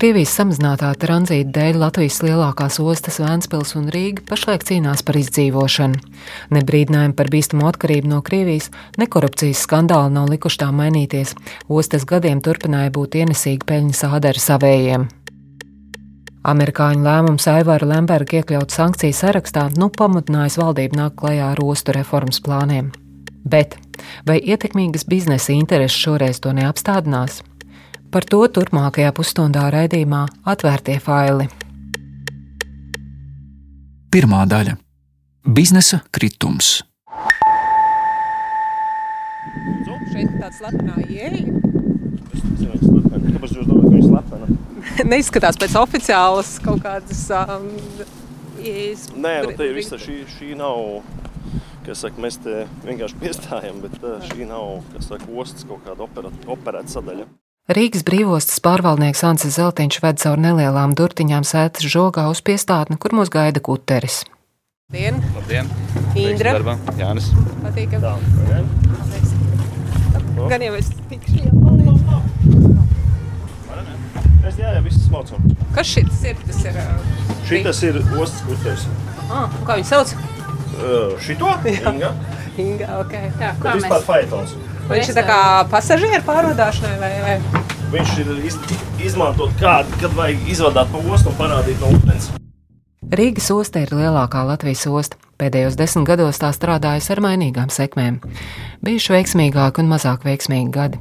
Krievijas samazinātā tranzīta dēļ Latvijas lielākās ostas Vēncpils un Rīga pašlaik cīnās par izdzīvošanu. Ne brīdinājumi par bīstamu atkarību no Krievijas, ne korupcijas skandāli nav likuši tā mainīties. Ostas gadiem turpināja būt ienesīga peļņas ādara savējiem. Amerikāņu lēmums Aivāra Lemberga iekļaut sankciju sarakstā nu pamudinājis valdību nākt klajā ar ostu reformas plāniem. Bet vai ietekmīgas biznesa intereses šoreiz to neapstādinās? Par to turpmākajā pusstundā raidījumā atvērtie faili. Pirmā daļa - biznesa kritums. Ir ir? Neizskatās pēc oficiālas kaut kādas um, ieejas. Nē, nu, te visa šī, šī nav. Kas saka, mēs te vienkārši piestājam, bet uh, šī nav saka, ostas kaut kāda operēt, operēta sadaļa. Rīgas brīvostas pārvaldnieks Ansis Zeltiņš ved caur nelielām durtiņām sētas žogā uz piestātni, kur mūs gaida kuteris. Dien, Labdien! Indra. Jānis. patīkam. Tā, ne? Gan jau es tikšu. Es jā, jā, viss smaucam. Kas šis ir? Tas ir. Uh, Šitas ir ostas kuteris. ah, kā viņi sauc? Uh, šito? Inga? Inga, ok. Jā, Bet vispār faitons. Viņš ir tā kā pasažieru pārvadāšanai vai, vai? Viņš ir iz, izmantot kādu, kad vajag izvadāt pa ostu un parādīt no ūdens. Rīgas osta ir lielākā Latvijas osta. Pēdējos desmit gados tā strādājusi ar mainīgām sekmēm. Bijuši veiksmīgāki un mazāk veiksmīgi gadi.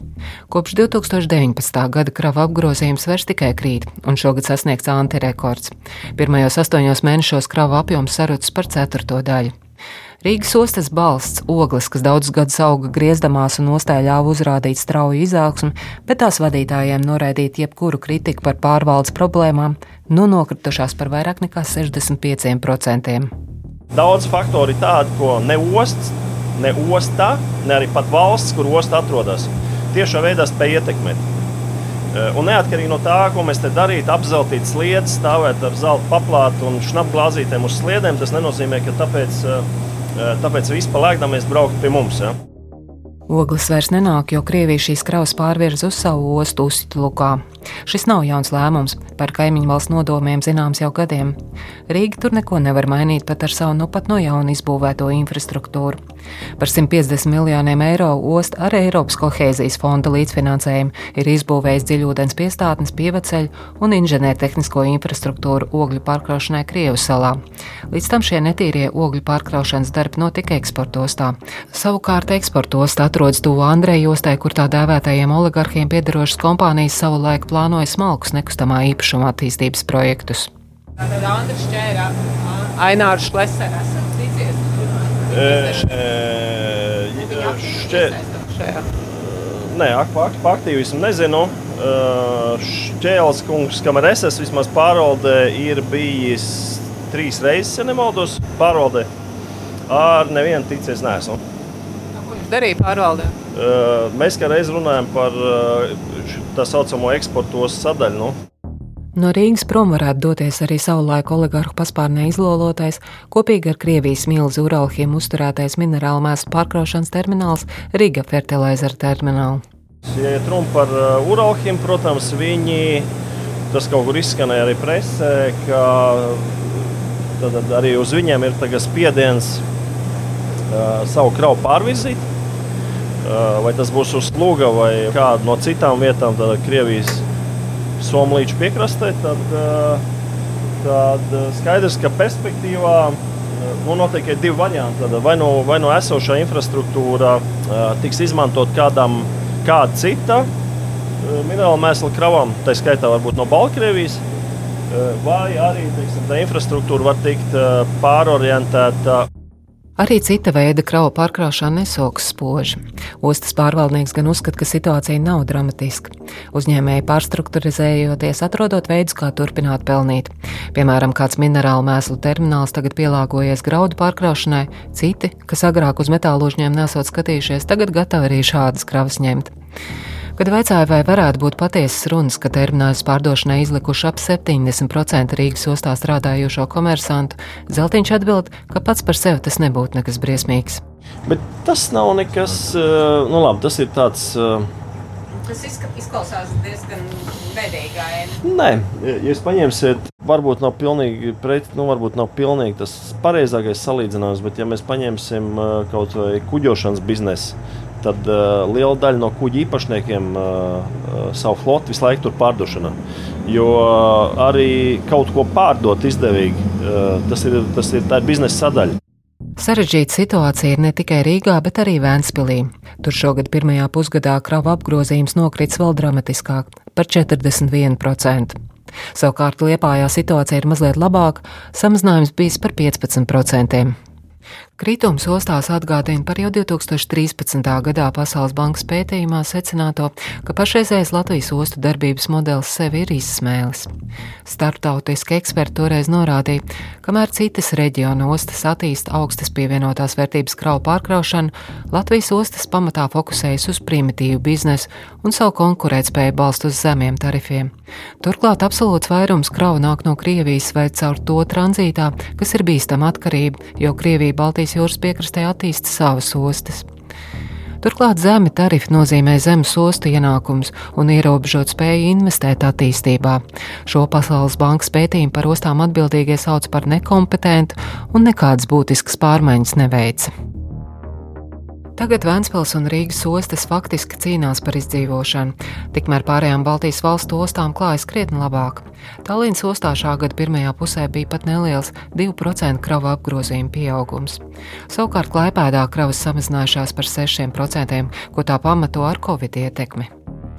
Kopš 2019. gada krava apgrozījums vairs tikai krīt, un šogad sasniegts antirekords. Pirmajos astoņos mēnešos krava apjoms sarucis par ceturto daļu. Rīgas ostas balsts, ogles, kas daudzus gadus auga griezdamās un ostā ļāva uzrādīt strauju izaugsmu, bet tās vadītājiem noraidīt jebkuru kritiku par pārvaldes problēmām, nu nokritušās par vairāk nekā 65%. Daudz faktori ir tādi, ko ne osts, ne ostā, ne arī pat valsts, kur osta atrodas, tiešā veidā spēj ietekmēt. Eh, Un neatkarīgi no tā, ko mēs te darītu, apzeltīt sliedes, stāvēt ar zelta paplātu un šnapglāzītēm uz sliedēm, tas nenozīmē, ka tāpēc, eh, tāpēc vispār lēkdā mēs brauktu pie mums. Ja? Ogles vairs nenāk, jo Krievija šīs kravas pārvirza uz savu ostu Ustlukā. Šis nav jauns lēmums, par kaimiņu valsts nodomiem zināms jau gadiem. Rīga tur neko nevar mainīt pat ar savu nu pat no jauna izbūvēto infrastruktūru. Par 150 miljoniem eiro osta ar Eiropas kohēzijas fonda līdzfinansējumu ir izbūvējis dziļūdens piestātnes, pievaceļu un inženiertehnisko infrastruktūru ogļu pārkraušanai Krievijas salā. Līdz tam šie netīrie ogļu pārkraušanas darbi notika eksportostā. Savukārt eksportostā atrodas tuvu Andreja ostai, kur tā dēvētajiem oligarhiem piederošas kompānijas savulaik plānoja smalkus nekustamā īpašuma attīstības projektus. Tātad Andris Čērā, Ainārs Šlesers. Esat ticies? Šķiet, Šajā. Nē, par aktīvismu nezinu. Šķēles kungs, kamēr es esmu vismaz pārvaldē, ir bijis trīs reizes, ja nemaldos, pārvaldē. Ar nevienu ticies neesmu. Darīja pārvaldē? Uh, Mēs kā reiz runājam par uh, tā saucamo eksportos sadaļu. Nu. No Rīgas prom varētu doties arī savulaik oligarhu paspārnē izlolotais, kopīgi ar Krievijas milzu Uralhiem uzturētais minerālu mēslu pārkraušanas termināls Riga Fertilizer terminālu. Ja iet runa par Uralhiem, protams, viņi tas kaut kur izskanēja arī presē, ka tad, arī uz viņiem ir spiediens uh, savu kravu pārvizīt. Vai tas būs uz Lūga vai kāda no citām vietām, tad Krievijas somlīču piekrastē, tad, uh, tad uh, skaidrs, ka perspektīvā uh, nu, ir divi varianti. Tad vai no, vai no esošā infrastruktūra tiks izmantot kādam, kāda cita minerālu mēslu kravam, tā skaitā varbūt no Baltkrievijas, vai arī teiksim, tā infrastruktūra var tikt pārorientēta Arī cita veida kravu pārkraušana nesoks spoži. Ostas pārvaldnieks gan uzskata, ka situācija nav dramatiska. Uzņēmēji pārstruktūrizējoties, atrodot veidus, kā turpināt pelnīt. Piemēram, kāds minerālu mēslu termināls tagad pielāgojies graudu pārkraušanai, citi, kas agrāk uz metālu uzņēmumu nesot skatījušies, tagad gatavi arī šādas kravas ņemt. Kad vaicāja, vai varētu būt patiesas runas, ka terminālus pārdošanai izlikuši ap 70% Rīgas ostā strādājošo komersantu, Zeltiņš atbild, ka pats par sevi tas nebūtu nekas briesmīgs. Bet tas nav nekas, eh, nu labi, tas ir tāds. eh, Tas izklausās diezgan bēdīgi. Nē, ja jūs paņemsiet, varbūt nav pilnīgi, pret, nu, varbūt nav pilnīgi tas pareizākais salīdzinājums, bet ja mēs paņemsim kaut vai kuģošanas biznesu, tad uh, liela daļa no kuģa īpašniekiem uh, savu floti visu laiku tur pārdošanā. Jo uh, arī kaut ko pārdot izdevīgi, uh, tas ir, tas ir, ir biznesa sadaļa. Sarežģīta situācija ir ne tikai Rīgā, bet arī Vēnspilī. Tur šogad pirmajā pusgadā kravu apgrozījums nokrits vēl dramatiskāk - par 41%. Savukārt Liepājā situācija ir mazliet labāka, samazinājums bijis par 15%. Kritums ostās atgādina par jau 2013. gadā Pasaules bankas pētījumā secināto, ka pašreizējais Latvijas ostu darbības modelis sevi ir izsmēlis. Startautiski eksperti toreiz norādīja, kamēr citas reģiona ostas attīsta augstas pievienotās vērtības kravu pārkraušanu, Latvijas ostas pamatā fokusējas uz primitīvu biznesu un savu konkurētspēju balst uz zemiem tarifiem. Turklāt absolūts vairums kravu nāk no Krievijas vai caur to tranzītā, kas ir bīstama atkarība, jo Krievija Baltijas Baltijas jūras piekrastē attīsta savas ostas. Turklāt zemi tarifi nozīmē zemes ostu ienākums un ierobežot spēju investēt attīstībā. Šo Pasaules bankas pētījumu par ostām atbildīgie sauc par nekompetentu un nekādas būtiskas pārmaiņas neveica. Tagad Vēncpils un Rīgas ostas faktiski cīnās par izdzīvošanu, tikmēr pārējām Baltijas valstu ostām klājas krietni labāk. Tallinas ostā šā gada pirmajā pusē bija pat neliels 2% kravu apgrozījuma pieaugums. Savukārt Klaipēdā kravas samazinājušās par 6%, ko tā pamato ar Covid ietekmi.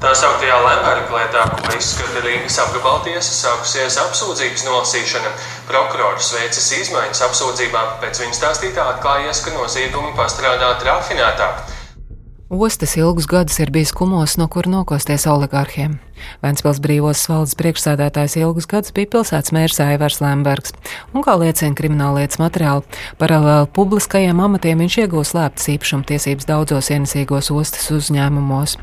Tā sauktajā Lemberga lietā, ko izskata Rīgas apgabaltiesa, sākusies apsūdzības nolasīšana. Prokurors veicis izmaiņas apsūdzībā, pēc viņa stāstītā atklājies, ka noziegumi pastrādāti rafinētāk. Ostas ilgus gadus ir bijis kumos, no kura nokosties oligārhiem. Ventspils brīvos valdes priekšsēdētājs ilgus gadus bija pilsētas mērs Aivars Lembergs, un, kā liecina krimināllietas materiāli, paralēli publiskajiem amatiem viņš iegūst slēptas īpašumtiesības daudzos ienesīgos ostas uzņēmumos.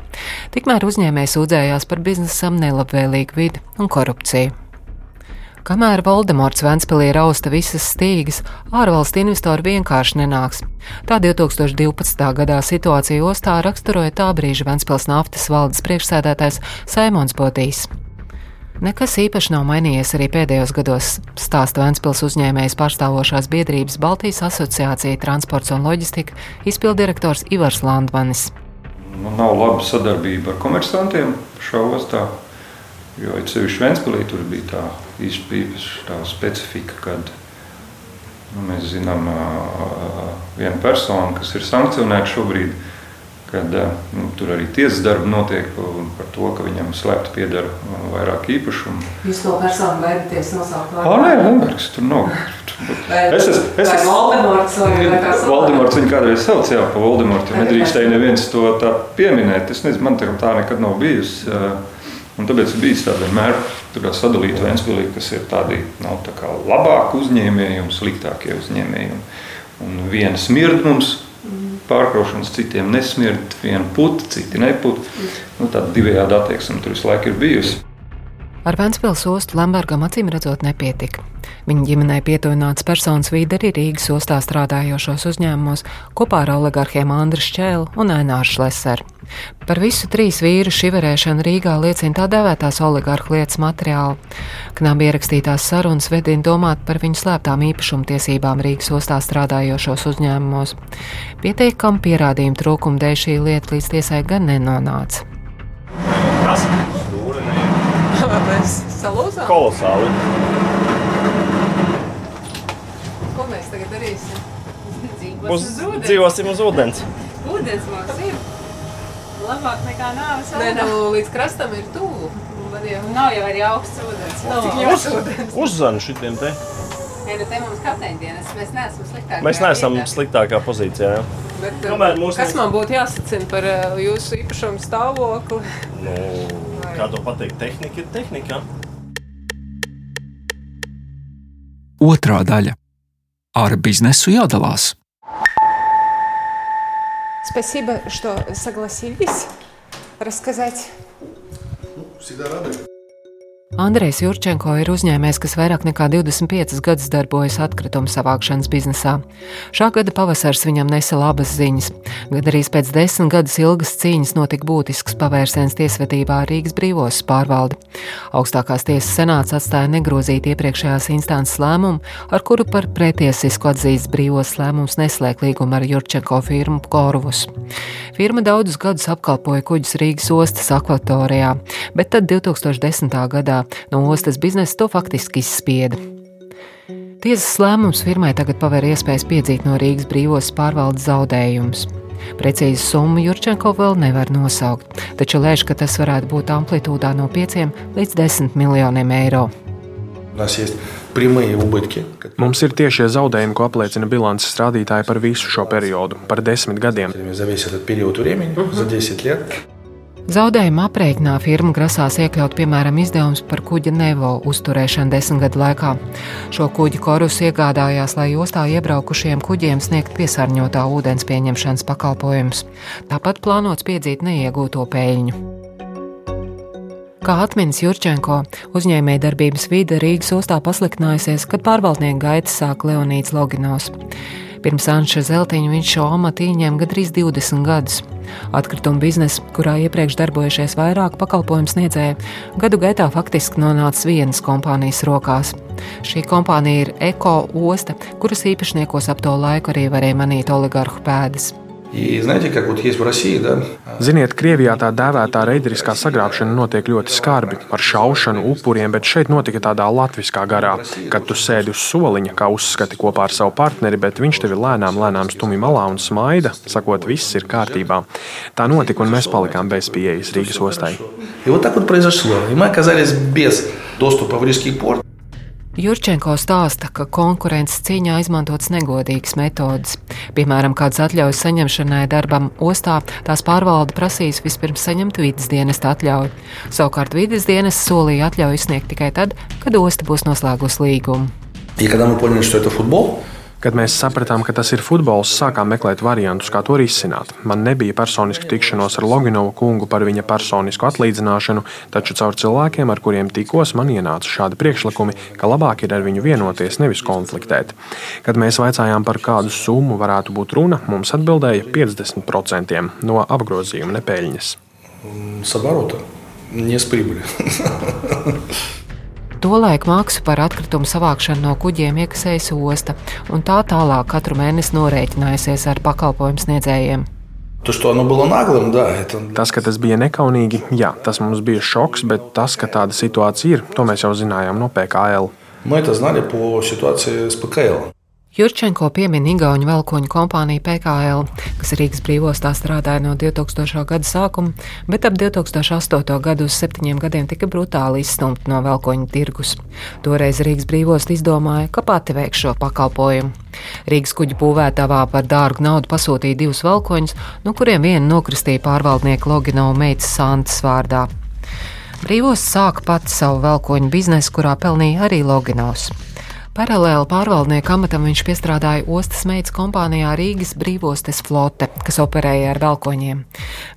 Tikmēr uzņēmējs sūdzējās par biznesam nelabvēlīgu vidi un korupciju. Kamēr Voldemorts Ventspīlī rausta visas stīgas, ārvalstu investori vienkārši nenāks. Tā 2012. gadā situāciju ostā raksturoja tā brīža Ventspils naftas valdes priekšsēdētājs Saimons Bodīs. Nekas īpaši nav mainījies arī pēdējos gados, stāsta Vēncpils uzņēmējas pārstāvošās biedrības Baltijas asociācija Transports un loģistika izpildirektors Ivars Landmanis. Nu, nav laba sadarbība ar komersantiem šā ostā. Jo sevišķi Vēnspīlī tur bija tā īpaša tā specifika, kad nu, mēs zinām vienu personu, kas ir sankcionēta šobrīd, kad nu, tur arī tiesas darbi notiek par to, ka viņam slēpti pieder vairāk īpašumu. Jūs to personu baidaties nosaukt vārdā? Ā, nē, Lembergs tur nav. Es esmu. Es esmu. Voldemorts vai kā sauc? Voldemorts viņu kādreiz sauc, jā, pa Voldemortu. Nedrīkstēja neviens to tā pieminēt. Es nezinu, man tā nekad nav bijusi. Un tāpēc ir bijis tāda vienmēr tā sadalīta Vēnspīlī, kas ir tādi nav tā kā labāki uzņēmēji un sliktākie uzņēmēji. Un, un viena smird mums pārkraušanas, citiem nesmird, viena puta, citi neput. Nu, tāda divējāda attieksme tur visu laiku ir bijusi. Ar Vēncpils ostu Lembergam acīm redzot nepietika. Viņa ģimenei pietuvināts personas vīde arī Rīgas ostā strādājošos uzņēmumos kopā ar oligarhiem Andriu Čēlu un Aināru Šleseru. Par visu trīs vīru šiverēšanu Rīgā liecina tā dēvētās oligarhu lietas materiāli. Knabi ierakstītās sarunas vedina domāt par viņu slēptām īpašumtiesībām Rīgas ostā strādājošos uzņēmumos. Pietiekami pierādījumu trūkumu dēļ šī lieta līdz tiesai gan nenonāca. Kas? Mēs salūzām? Kolosāli. Ko mēs tagad darīsim? Dzīvosim uz, uz ūdens. Dzīvosim uz ūdens. Ūdens mums ir. Labāk nekā nāves Nē, nu, līdz krastam ir tuvu. Jau... Nav jau arī augsts ūdens. Nav no, jau ūdens. Uzzvan šitiem te. Ja, nu te mums kapteiņdienas, mēs neesam sliktākā Mēs neesam vietā. sliktākā pozīcijā, jā. Bet, Tomēr mūsu... Kas man būtu jāsacina par uh, jūsu īpašumu stāvokli? Nu, kā to pateikt, tehnika ir tehnika. Otrā daļa - ar biznesu jādalās. Спасибо, что согласились рассказать. Всегда рады. Andrejs Jurčenko ir uzņēmējs, kas vairāk nekā 25 gadus darbojas atkritumu savākšanas biznesā. Šā gada pavasars viņam nesa labas ziņas. Gad arī pēc desmit gadus ilgas cīņas notika būtisks pavērsiens tiesvedībā Rīgas brīvos pārvaldi. Augstākās tiesas senāts atstāja negrozīt iepriekšējās instances lēmumu, ar kuru par pretiesisku atzīst brīvos lēmums neslēgt līgumu ar Jurčenko firmu Korvus. Firma daudzus gadus apkalpoja kuģus Rīgas ostas akvatorijā, bet tad 2010. gadā no ostas biznesa to faktiski izspieda. Tiesas lēmums firmai tagad paver iespējas piedzīt no Rīgas brīvos pārvaldes zaudējumus. Precīzi summu Jurčenko vēl nevar nosaukt, taču lēš, ka tas varētu būt amplitūdā no 5 līdz 10 miljoniem eiro. Mums ir tiešie zaudējumi, ko apliecina bilances rādītāji par visu šo periodu, par desmit gadiem. Zaudējuma aprēķinā firma grasās iekļaut piemēram izdevumus par kuģa Nevo uzturēšanu desmit gadu laikā. Šo kuģi korus iegādājās, lai ostā iebraukušiem kuģiem sniegt piesārņotā ūdens pieņemšanas pakalpojumus. Tāpat plānots piedzīt neiegūto peļņu. Kā atminis Jurčenko, uzņēmējdarbības vide Rīgas ostā pasliktinājusies, kad pārvaldnieku gaitas sāk Leonīds Loginovs. Pirms Anša Zeltiņa viņš šo amatu ieņēma gandrīz 20 gadus. Atkrituma biznesa, kurā iepriekš darbojušies vairāk pakalpojumu sniedzēji, gadu gaitā faktiski nonāca vienas kompānijas rokās. Šī kompānija ir Eko Osta, kuras īpašniekos ap to laiku arī varēja manīt oligarhu pēdas. И знаете, как вот есть в России, да? Ziniet, Krievijā tā dēvētā reideriskā sagrābšana notiek ļoti skarbi, ar šaušanu, upuriem, bet šeit notika tādā latviskā garā, kad tu sēdi uz soliņa, kā uzskati kopā ar savu partneri, bet viņš tevi lēnām, lēnām stumj malā un smaida, sakot, viss ir kārtībā. Tā notika, un mēs palikām bez pieejas Rīgas ostai. И вот так вот произошло. И мы оказались без доступа в Рижский порт. Jurčenko stāsta, ka konkurences cīņā izmantotas negodīgas metodes. Piemēram, kādas atļaujas saņemšanai darbam ostā, tās pārvalde prasīs vispirms saņemt vidas dienesta atļauju. Savukārt vidas dienas solīja atļauju sniegt tikai tad, kad osta būs noslēgusi līgumu. И Kad mēs sapratām, ka tas ir futbols, sākām meklēt variantus, kā to risināt. Man nebija personisku tikšanos ar Loginovu kungu par viņa personisku atlīdzināšanu, taču caur cilvēkiem, ar kuriem tikos, man ienāca šādi priekšlikumi, ka labāk ir ar viņu vienoties, nevis konfliktēt. Kad mēs vaicājām, par kādu summu varētu būt runa, mums atbildēja 50% no apgrozījuma nepēļņas. Sabarotam, nespēļņa. Tolaik maksu par atkritumu savākšanu no kuģiem iekasējusi osta, un tā tālāk katru mēnesi norēķinājusies ar pakalpojumu sniedzējiem. То, что оно было наглым, да, это... Tas, ka tas bija nekaunīgi, jā, tas mums bija šoks, bet tas, ka tāda situācija ir, to mēs jau zinājām no PKL. Мы это знали по ситуации с ПКЛ. Jurčenko piemin Igaunijas velkoņu kompāniju PKL, kas Rīgas brīvostā strādāja no 2000. gada sākuma, bet ap 2008. gadu uz septiņiem gadiem tika brutāli izstumta no velkoņu tirgus. Toreiz Rīgas brīvost izdomāja, ka pati veiks šo pakalpojumu. Rīgas kuģa būvētavā par dārgu naudu pasūtīja divus velkoņus, no kuriem vienu nokristīja pārvaldnieka Logino meitas Santas vārdā. Brīvos sāka pati savu velkoņu biznesu, kurā pelnīja arī Loginovs. Paralēli pārvaldnieka amatam viņš piestrādāja ostas meitas kompānijā Rīgas brīvostes flote, kas operēja ar velkoņiem.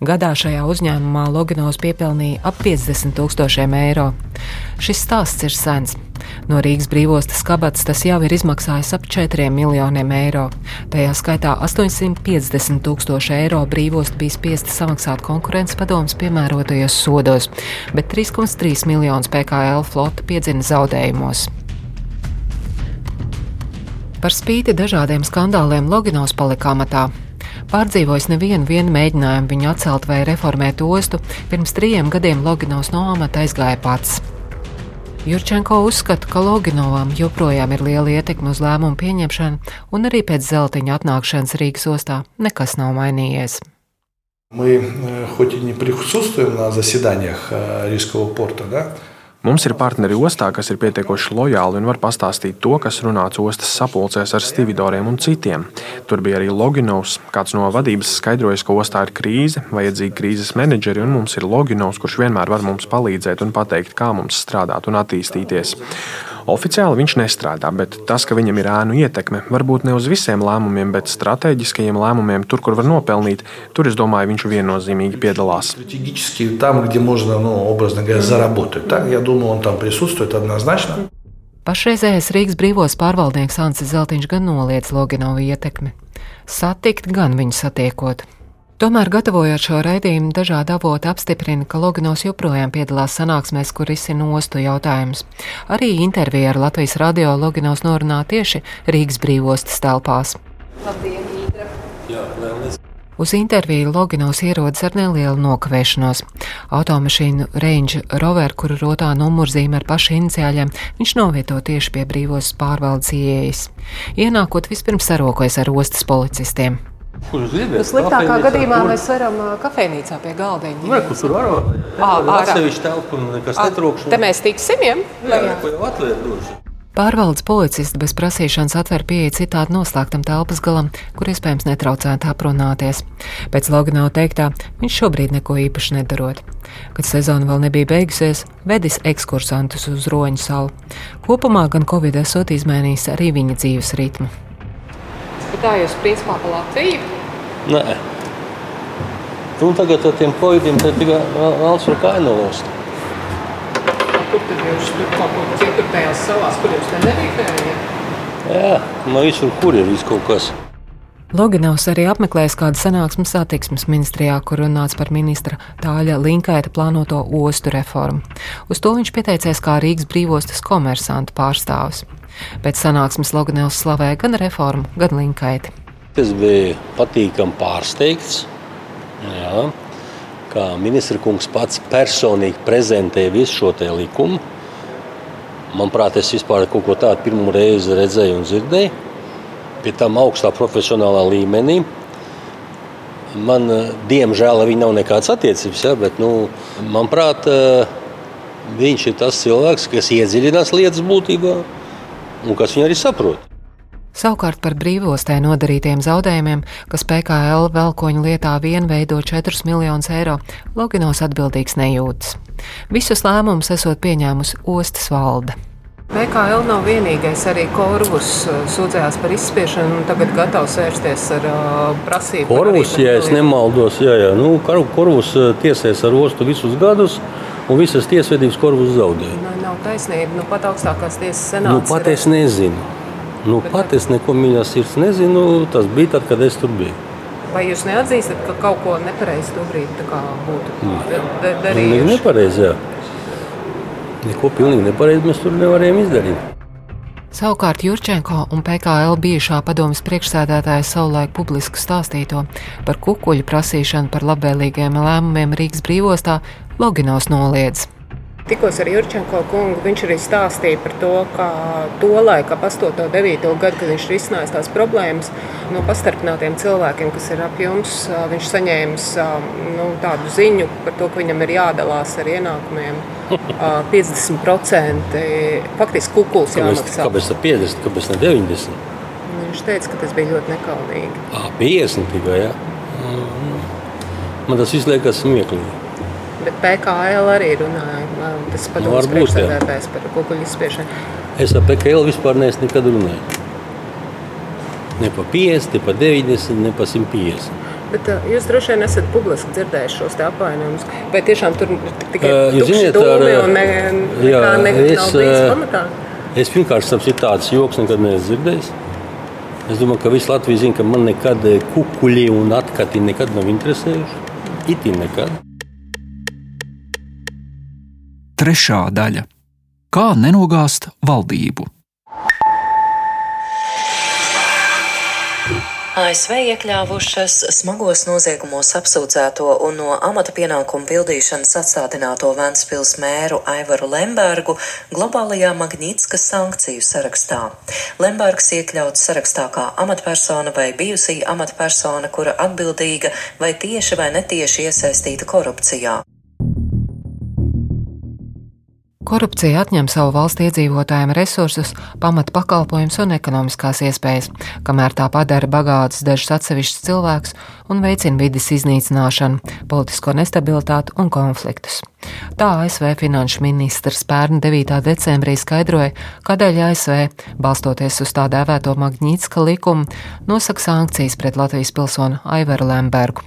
Gadā šajā uzņēmumā Loginovs piepelnīja ap 50 tūkstošiem eiro. Šis stāsts ir sens. No Rīgas brīvostas kabatas tas jau ir izmaksājis ap 4 miljoniem eiro. Tajā skaitā 850 tūkstoši eiro brīvost bija spiesta samaksāt konkurences padomus piemērotajos sodos, bet 3,3 miljonus PKL flote piedzina zaudējumos. Par spīti dažādiem skandāliem Loginovs palika amatā. Pārdzīvojis nevienu mēģinājumu viņu atcelt vai reformēt ostu, pirms trījiem gadiem Loginovs no amata aizgāja pats. Jurčenko uzskata, ka Loginovam joprojām ir liela ietekme uz lēmumu pieņemšanu, un arī pēc zeltiņa atnākšanas Rīgas ostā nekas nav mainījies. Мы хоть и не присутствуем на заседаниях Рижского порта, да, Mums ir partneri ostā, kas ir pietiekoši lojāli un var pastāstīt to, kas runāts ostas sapulcēs ar stividoriem un citiem. Tur bija arī Loginovs. Kāds no vadības skaidrojas, ka ostā ir krīze, vajadzīgi krīzes menedžeri, un mums ir Loginovs, kurš vienmēr var mums palīdzēt un pateikt, kā mums strādāt un attīstīties. Oficiāli viņš nestrādā, bet tas, ka viņam ir ēnu ietekme, varbūt ne uz visiem lēmumiem, bet strateģiskajiem lēmumiem, tur, kur var nopelnīt, tur, es domāju, viņš viennozīmīgi piedalās. Стратегически там, где можно, ну, образно говоря, заработать. Так, я думаю, он там присутствует однозначно. Pašreizējais Rīgas brīvos pārvaldnieks Ansis Zeltiņš gan noliedz Loginovu ietekmi. Satikt gan viņu satiekot. Tomēr, gatavojot šo raidījumu, dažādi avoti apstiprina, ka Loginovs joprojām piedalās sanāksmēs, kur risina ostu jautājumus. Arī intervija ar Latvijas radio Loginovs norunā tieši Rīgas brīvostas telpās. Labdien, Īdra! Jā, Lēlis. Uz interviju Loginovs ierodas ar nelielu nokavēšanos. Automašīnu Range Rover, kuru rotā numurzīme ar pašu iniciāļiem, viņš novieto tieši pie brīvos pārvaldes ieejas. Ienākot vispirms sarokojas ar ostas policistiem. Kurš gribēja? Nu, sliktākā gadījumā mēs varam kafejnīcā pie galdiņa. Nu, kur tur var Ā, ārā. atsevišķi telpu un nekas Ā, netrokšņo. Te mēs tiksim, ja? Jā, ko jau atvērt došu. Pārvaldes policisti bez prasīšanas atver pieeja citādi noslēgtam telpas galam, kur iespējams netraucētu aprunāties. Pēc Loganau teiktā, viņš šobrīd neko īpaši nedarot. Kad sezona vēl nebija beigusies, vedis ekskursantus uz Roņu salu. Kopumā gan Covid esot izmainījis arī viņa dzīves ritmu. Bet tā jūs principā pa Latviju. Nē. Un tagad ar tiem koidiem te tikai valsts var kainolos. Kur tad jūs tur kaut ko citur tajās salās, kur jums te nebija pēļņa? Jā, no visur, kur ir viss kaut kas. Loginovs arī apmeklējis kādu sanāksmu satiksmes ministrijā, kur runāts par ministra Tāļa Linkaita plānoto ostu reformu. Uz to viņš pieteicies kā Rīgas brīvostas komersantu pārstāvis. Pēc sanāksmes Loginovs slavēja gan reformu, gan Linkaiti. Es biju patīkami pārsteigts, jā, kā ministra kungs pats personīgi prezentēja visu šo likumu. Manuprāt, es vispār kaut ko tādu pirmo reizi redzēju un dzirdēju. Pie tam augstā profesionālā līmenī. Man, eh, diemžēl, ar viņu nav nekādas attiecības, ja, bet, nu, manuprāt, eh, viņš ir tas cilvēks, kas iedziļinās lietas būtībā un kas viņu arī saprot. Savukārt par brīvostē nodarītiem zaudējumiem, kas PKL velkoņu lietā vien veido 4 miljonus eiro, Loginovs atbildīgs nejūtas. Visus lēmumus esot pieņēmusi ostas valde. PKL nav vienīgais. Arī Korvus ā, sūdzējās par izspiešanu un tagad gatavs vērsties ar ā, prasību. Korvus, ja es nemaldos, jā, jā. Nu, Kor- Korvus eh, tiesēs ar ostu visus gadus, un visas tiesvedības Korvus zaudēja. Nav, nav taisnība. Nu, pat augstākās tiesas senāts. Nu, pat es nezinu. Nu, pat es neko mīļā sirds nezinu. Tas bija tad, kad es tur biju. Vai jūs neatzīstat, ka kaut ko nepareizi tobrīd tā kā būtu Nu, darījuši? nepareizi, jā. Neko pilnīgi nepareizi mēs tur nevarējām izdarīt. Savukārt Jurčenko un PKL bijušā padomas priekšsēdētāja savulaik publiski stāstīto par kukuļu prasīšanu par labvēlīgiem lēmumiem Rīgas brīvostā Loginovs noliedz. Tikos ar Jurčenko kungu viņš arī stāstīja par to, kā to laiku, ap 8. un 9. gadu, kad viņš risinājis tās problēmas no pastarpinātiem cilvēkiem, kas ir ap jums, viņš saņēmis nu, tādu ziņu par to, ka viņam ir jādalās ar ienākumiem ā, 50%. Faktiski kukuls jāmaksā. kāpēc tā 50, kāpēc ne 90? Viņš teica, ka tas bija ļoti nekaunīgi. Ā, 50 tikai, jā. Mm. Man tas viss liekas smieklīgi. Bet PKL arī runāja, tas varbūt, jā. priekšsēdētājs par kukuļu izspiešanu. Es ar PKL vispār neesmu nekad runājis. Ne pa 50, ne pa 90, ne pa 150. Bet uh, jūs droši vien esat publiski dzirdējuši šos apvainojumus. Vai tiešām tur tikai tukši ziniet, ar, un ne, jā, nekā ne, es, pamatā? Es pirmkārt saprotu, tāds joks nekad neesmu dzirdējis. Es domāju, ka visi Latvijas zina, ka man nekad kukuļi un atkati nekad nav interesējuši. Itin nekad. Trešā daļa - Kā nenogāzt valdību? ASV iekļāvušas smagos noziegumos apsūdzēto un no amata pienākumu pildīšanas atstādināto Vēncpils mēru Aivaru Lembergu globālajā Magnītiskas sankciju sarakstā. Lembergs iekļauts sarakstā kā amatpersona vai bijusī amatpersona, kura atbildīga vai tieši vai netieši iesaistīta korupcijā. Korupcija atņem savu valsts iedzīvotājiem resursus, pamata pakalpojumus un ekonomiskās iespējas, kamēr tā padara bagātus dažus atsevišķus cilvēkus un veicina vidas iznīcināšanu, politisko nestabilitāti un konfliktus. Tā ASV finanšu ministrs pērn 9. decembrī skaidroja, kādēļ ASV, balstoties uz tā dēvēto Magnītiska likumu, nosaka sankcijas pret Latvijas pilsoni Aivaru Lembergu.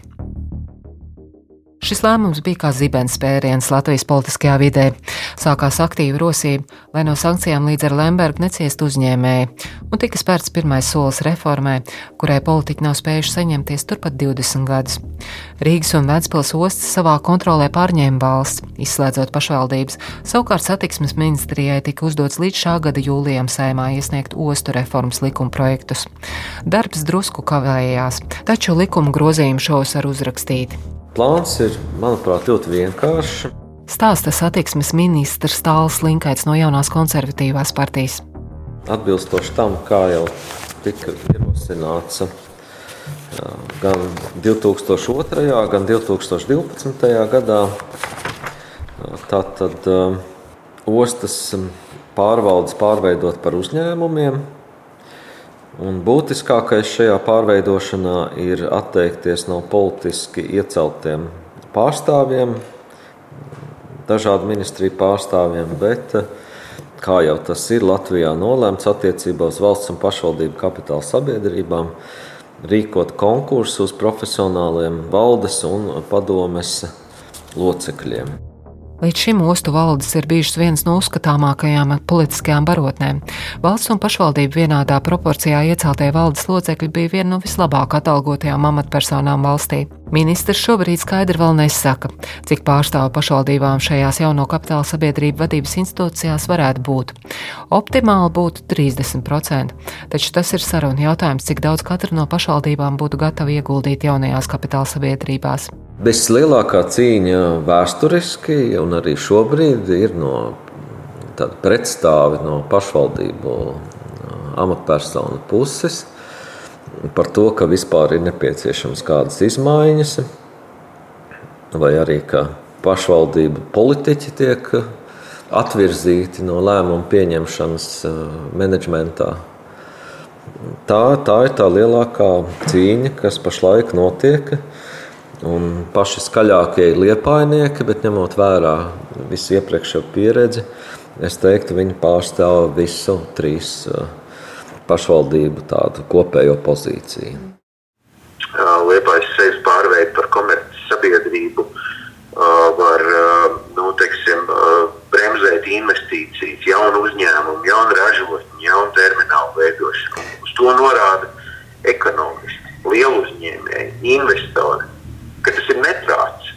Šis lēmums bija kā zibens spēriens Latvijas politiskajā vidē. Sākās aktīva rosība, lai no sankcijām līdz ar Lembergu neciestu uzņēmēji, un tika spērts pirmais solis reformai, kurai politiķi nav spējuši saņemties turpat 20 gadus. Rīgas un Vēncpils ostas savā kontrolē pārņēma valsts, izslēdzot pašvaldības, savukārt satiksmes ministrijai tika uzdots līdz šā gada jūlijam saimā iesniegt ostu reformas likuma projektus. Darbs drusku kavējās, taču likuma grozījumu šos var uzrakstīt. Plāns ir, manuprāt, ļoti vienkāršs. Stāsta satiksmes ministrs Tāls Linkaits no jaunās konservatīvās partijas. Atbilstoši tam, kā jau tika ierosināts gan 2002. gan 2012. gadā, tātad ostas pārvaldes pārveidot par uzņēmumiem, Un būtiskākais šajā pārveidošanā ir atteikties no politiski ieceltiem pārstāvjiem, dažādu ministriju pārstāvjiem, bet, kā jau tas ir Latvijā nolēmts attiecībā uz valsts un pašvaldību kapitāla sabiedrībām, rīkot konkursu uz profesionāliem valdes un padomes locekļiem. Līdz šim ostu valdes ir bijušas vienas no uzskatāmākajām politiskajām barotnēm. Valsts un pašvaldību vienādā proporcijā ieceltie valdes locekļi bija viena no vislabāk atalgotajām amatpersonām valstī. Ministrs šobrīd skaidri vēl nesaka, cik pārstāvu pašvaldībām šajās jauno kapitāla sabiedrību vadības institūcijās varētu būt. Optimāli būtu 30%, taču tas ir saruna jautājums, cik daudz katra no pašvaldībām būtu gatava ieguldīt jaunajās kapitāla sabiedrībās. Bez lielākā cīņa vēsturiski un arī šobrīd ir no tāda pretstāvi no pašvaldību amatpersonu puses par to, ka vispār ir nepieciešams kādas izmaiņas, vai arī ka pašvaldību politiķi tiek atvirzīti no lēmumu pieņemšanas menedžmentā. Tā, tā ir tā lielākā cīņa, kas pašlaik notiek. Un paši skaļākie ir liepainieki, bet ņemot vērā visu iepriekšējo pieredzi, es teiktu, viņi pārstāv visu trīs uh, pašvaldību tādu kopējo pozīciju. Liepais sevis pārveid par komerces sabiedrību uh, var uh, nu, teiksim, bremzēt investīcijas, jaunu uzņēmumu, jaunu ražotņu, jaunu terminālu veidošanu. Uz to norāda ekonomisti, lielu uzņēmēji, investori ka tas ir neprāts.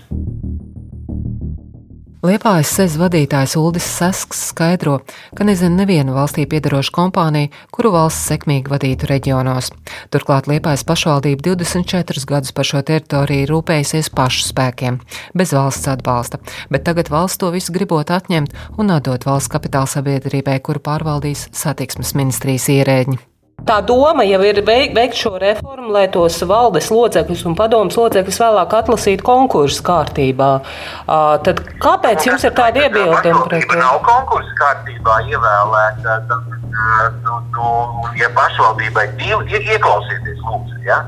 Liepājas sēž vadītājs Uldis Sasks skaidro, ka nezina nevienu valstī piedarošu kompāniju, kuru valsts sekmīgi vadītu reģionos. Turklāt Liepājas pašvaldība 24 gadus par šo teritoriju rūpējusies pašu spēkiem, bez valsts atbalsta, bet tagad valsts to visu gribot atņemt un atdot valsts kapitāla sabiedrībai, kuru pārvaldīs satiksmes ministrijas ierēģi. Tā doma jau ir veikt šo reformu, lai tos valdes locekļus un padomus locekļus vēlāk atlasītu konkursu kārtībā. Tad kāpēc jums ir tāda iebilduma pret to? Nav konkursu kārtībā ievēlēta. Nu, nu, ja pašvaldībai divi, ieklausieties, lūdzu, ja?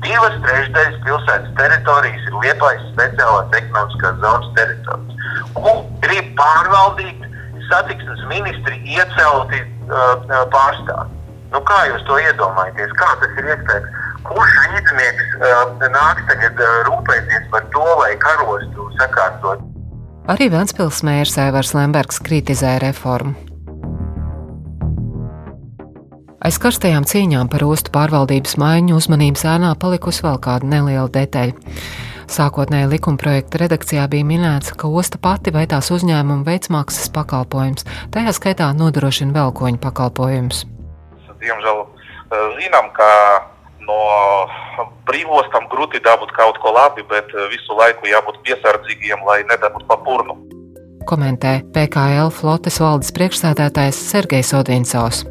divas trešdaļas pilsētas teritorijas ir liepais speciālās ekonomiskās zonas teritorijas. Un grib pārvaldīt satiksmes ministri iecelti uh, pārstāvji. Nu, kā jūs to iedomājaties? Kā tas ir iespējams? Kurš rīznieks uh, nāks tagad uh, rūpēties par to, lai karostu sakārtot? Arī Vēncpils mērs Aivars Lembergs kritizē reformu. Aiz karstajām cīņām par ostu pārvaldības maiņu uzmanības ēnā palikusi vēl kāda neliela detaļa. Sākotnēji likumprojekta redakcijā bija minēts, ka osta pati vai tās uzņēmuma veids maksas pakalpojums, tajā skaitā nodrošina velkoņu pakalpojumus diemžēl zinām, ka no brīvostām grūti dabūt kaut ko labi, bet visu laiku jābūt piesardzīgiem, lai nedabūtu pa purnu. Komentē PKL flotes valdes priekšsēdētājs Sergejs Odinsovs.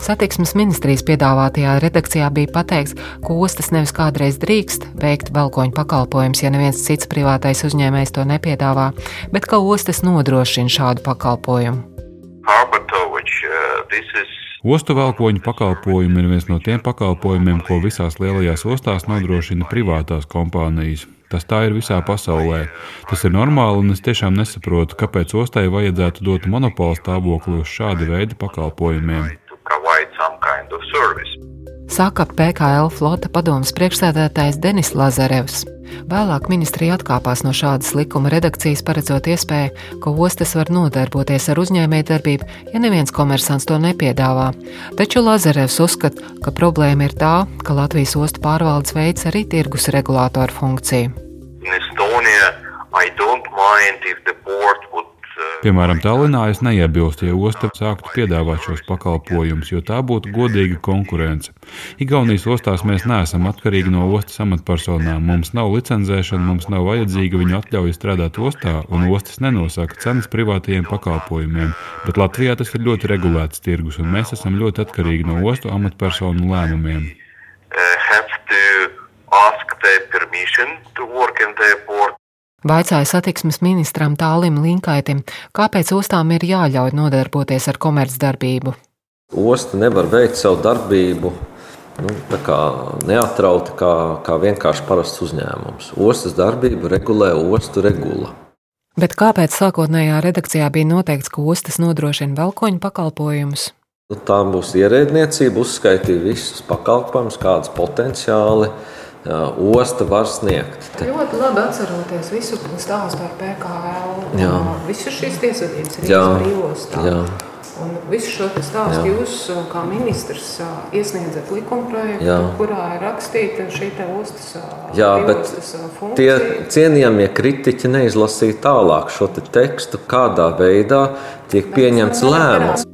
Satiksmes ministrijas piedāvātajā redakcijā bija pateikts, ka ostas nevis kādreiz drīkst veikt velkoņu pakalpojumus, ja neviens cits privātais uzņēmējs to nepiedāvā, bet ka ostas nodrošina šādu pakalpojumu. Ostu valkoņu pakalpojumi ir viens no tiem pakalpojumiem, ko visās lielajās ostās nodrošina privātās kompānijas. Tas tā ir visā pasaulē. Tas ir normāli, un es tiešām nesaprotu, kāpēc ostai vajadzētu dot monopolu stāvokli uz šāda veida pakalpojumiem. Saka PKL flota padomas priekšsēdētājs Denis Lazarevs. Vēlāk ministrija atkāpās no šādas likuma redakcijas, paredzot iespēju, ka ostas var nodarboties ar uzņēmējdarbību, ja neviens komersants to nepiedāvā. Taču Lazarevs uzskata, ka problēma ir tā, ka Latvijas ostu pārvaldes veids arī tirgus regulātoru funkciju. In Estonia, I don't mind if the port would Piemēram, Tallinā es neiebilstu, ja osta sāktu piedāvāt šos pakalpojumus, jo tā būtu godīga konkurence. Igaunijas ostās mēs neesam atkarīgi no ostas amatpersonām. Mums nav licencēšana, mums nav vajadzīga viņu atļauja strādāt ostā, un ostas nenosaka cenas privātajiem pakalpojumiem. Bet Latvijā tas ir ļoti regulēts tirgus, un mēs esam ļoti atkarīgi no ostu amatpersonu lēmumiem. Ask their permission to work in the port. Vaicāja satiksmes ministram Tālim Linkaitim, kāpēc ostām ir jāļauj nodarboties ar komercdarbību. Osta nevar veikt savu darbību nu, neatrauti kā, kā vienkārši parasts uzņēmums. Ostas darbību regulē ostu regula. Bet kāpēc sākotnējā redakcijā bija noteikts, ka ostas nodrošina velkoņu pakalpojumus? Nu, tā būs ierēdniecība, uzskaitīja visus pakalpojumus, kādas potenciāli ir osta var sniegt. Ļoti labi atceroties visu stāstu par PKL. Visas šīs tiesvedības ir brīvostā. Un visu šo stāstu Jā. jūs, kā ministrs, iesniedzat likumprojektu, Jā. kurā ir rakstīta šī ostas Jā, bet funkcija. tie cienījamie kritiķi neizlasīja tālāk šo te tekstu, kādā veidā tiek pieņemts lēmums.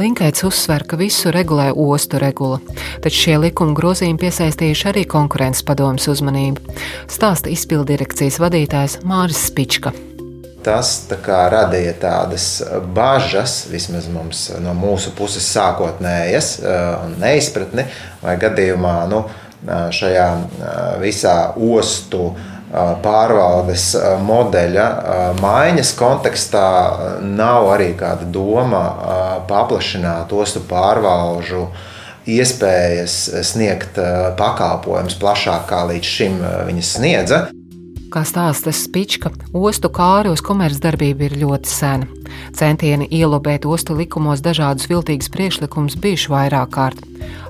Linkaits uzsver, ka visu regulē ostu regula, taču šie likuma grozījumi piesaistījuši arī konkurences padomus uzmanību, stāsta izpildirekcijas vadītājs Māris Spička. Tas tā kā, radīja tādas bažas, vismaz mums, no mūsu puses, sākotnējas un neizpratni, vai gadījumā nu, šajā visā ostu pārvaldes modeļa maiņas kontekstā nav arī kāda doma paplašināt ostu pārvalžu iespējas sniegt pakalpojumus plašāk, kā līdz šim viņas sniedza. Kā stāsta Spička, ostu kāri uz komercdarbību ir ļoti sena. Centieni ielobēt ostu likumos dažādus viltīgus priekšlikumus bijuši vairāk kārt.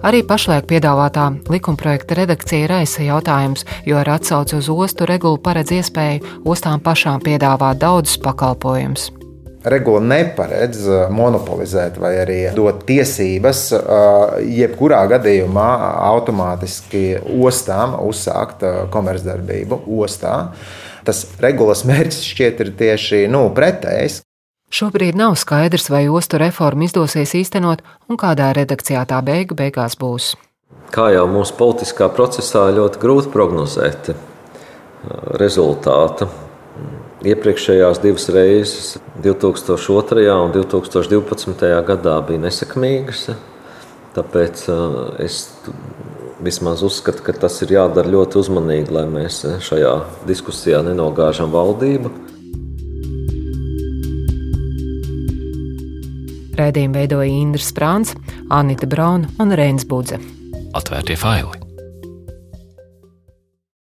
Arī pašlaik piedāvātā likumprojekta redakcija raisa jautājums, jo ar atsauci uz ostu regulu paredz iespēju ostām pašām piedāvāt daudzus pakalpojumus regula neparedz uh, monopolizēt vai arī dot tiesības uh, jebkurā gadījumā automātiski ostām uzsākt uh, komercdarbību ostā. Tas regulas mērķis šķiet ir tieši nu, pretējs. Šobrīd nav skaidrs, vai ostu reformu izdosies īstenot un kādā redakcijā tā beigu beigās būs. Kā jau mūsu politiskā procesā ļoti grūti prognozēt rezultātu. Iepriekšējās divas reizes, 2002. un 2012. gadā, bija nesekmīgas. Tāpēc es vismaz uzskatu, ka tas ir jādara ļoti uzmanīgi, lai mēs šajā diskusijā nenogāžam valdību. Raidījumu veidoja Indra Sprāns, Anita Brauna un Reins Budze. Atvērtie faili!